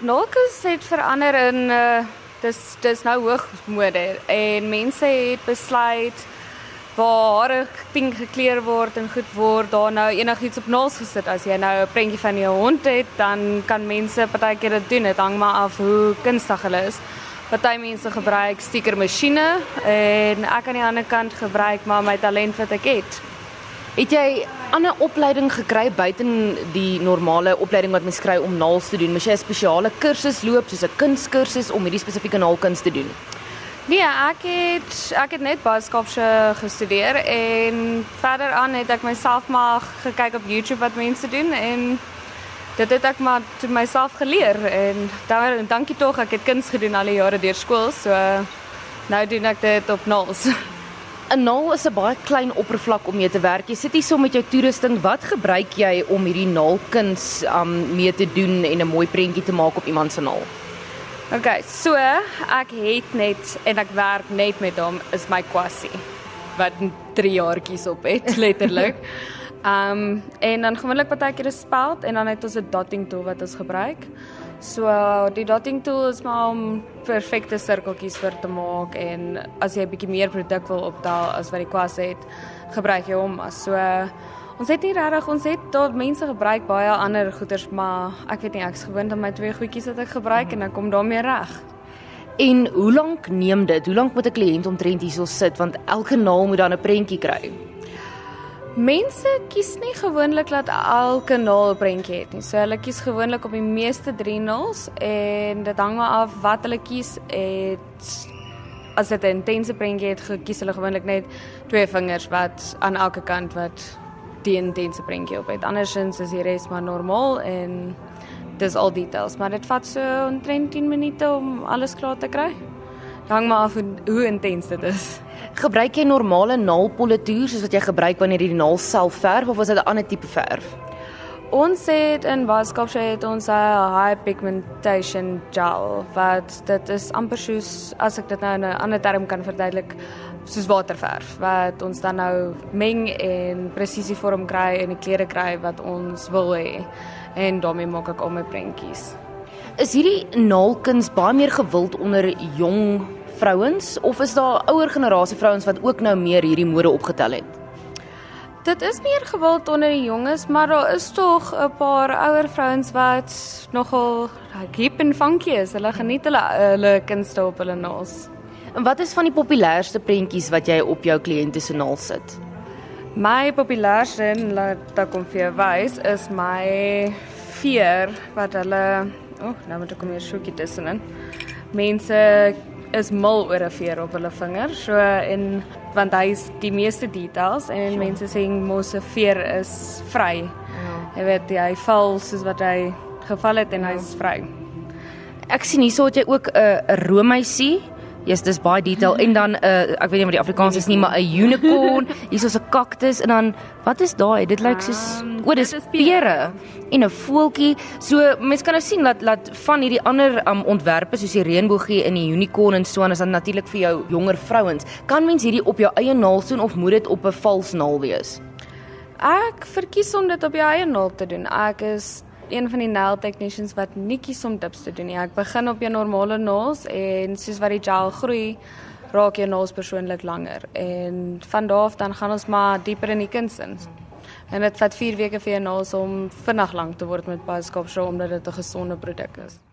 naalkuns het verander in uh dis dis nou hoogmode en mense het besluit waar pink gekleur word en goed word daar nou enigiets op naels gesit. As jy nou 'n prentjie van jou hond het dan kan mense partykeer dit doen. Dit hang maar af hoe kunstig hulle is. Party mense gebruik stiekermasjiene en ek aan die ander kant gebruik maar my talent wat ek het. Het jy ander opleiding gekry buite die normale opleiding wat mens kry om naals te doen? Moes jy 'n spesiale kursus loop soos 'n kunskursus om hierdie spesifieke naalkuns te doen? Nee, ek het ek het net baskapse gestudeer en verder aan het ek myself maar gekyk op YouTube wat mense doen en dit het ek maar toe myself geleer en daar dankie tog ek het kuns gedoen al die jare deur skool so nou doen ek dit op naals. 'n Naal is 'n baie klein oppervlak om mee te werk. Jy sit hier so met jou toerusting. Wat gebruik jy om hierdie naalkuns um mee te doen en 'n mooi prentjie te maak op iemand se naal? OK, so ek het net en ek werk net met hom is my kwassie wat 3 jaartjies op het letterlik. Um en dan gewoonlik partykeer 'n speld en dan het ons 'n dotting tool wat ons gebruik. So die dotting tool is maar om perfekte sirkeltjies vir te maak en as jy 'n bietjie meer produk wil opdaal as wat die kwas het, gebruik jy hom as so ons het nie regtig ons het daar mense gebruik baie ander goeders maar ek weet nie ek's gewoond aan my twee goedjies wat ek gebruik en dan kom daarmee reg. En hoe lank neem dit? Hoe lank moet 'n kliënt omtrent hierso sit want elke naal moet dan 'n prentjie kry? Mense kies nie gewoonlik dat elke naal 'n prentjie het nie. So hulle kies gewoonlik op die meeste 3 naals en dit hang maar af wat hulle kies. Het as dit 'n intense prentjie het, kies hulle gewoonlik net twee vingers wat aan elke kant wat die intense prentjie op het. Andersins is die res maar normaal en dis al details, maar dit vat so omtrent 10 minute om alles klaar te kry. Hang maar af hoe intens dit is. Gebruik jy normale naalpolitoer soos wat jy gebruik wanneer jy die naal self verf of was dit 'n ander tipe verf? Ons het in Baskopse het ons 'n high pigmentation gel wat dit is amper soos as ek dit nou in 'n ander term kan verduidelik soos waterverf wat ons dan nou meng en presisie vorm kry en die kleure kry wat ons wil hê en daarmee maak ek al my prentjies. Is hierdie naalkuns baie meer gewild onder jong vrouens of is daar ouer generasie vrouens wat ook nou meer hierdie mode opgetel het? Dit is meer gewild onder die jonges, maar daar is tog 'n paar ouer vrouens wat nogal hip en funky is. Hulle geniet hulle hulle kunste op hulle naels. En wat is van die populairste prentjies wat jy op jou kliënte se naels sit? My populairste, laat ek kom vir wys, is my veer wat hulle, o, oh, nou moet ek hom hier soekie tussenin. Mense is mal oor 'n veer op hulle vinger. So en want hy's die meeste details en sure. mense sê mos 'n veer is vry. Ja. Jy weet hy val soos wat hy geval het en ja. hy's vry. Ek sien hierso het jy ook 'n uh, 'n roomhuisie. Yes, dis baie detail en dan 'n uh, ek weet nie wat die Afrikaans is nie, maar 'n unicorn, hierso's 'n kaktus en dan wat is daai? Dit lyk soos um, o, dis pere en 'n voeltjie. So mense kan nou sien dat dat van hierdie ander um, ontwerpe soos die reënboogie en die unicorn en so en is dan natuurlik vir jou jonger vrouens. Kan mens hierdie op jou eie naal doen of moet dit op 'n vals naal wees? Ek verkies om dit op jou eie naal te doen. Ek is een van die nail technicians wat nie kies om tips te doen nie. Ek begin op jou normale nails en soos wat die gel groei, raak jou nails persoonlik langer en van daar af dan gaan ons maar dieper in die kuns in. En dit vat 4 weke vir jou nails om vinnig lank te word met baie skop show omdat dit 'n gesonde produk is.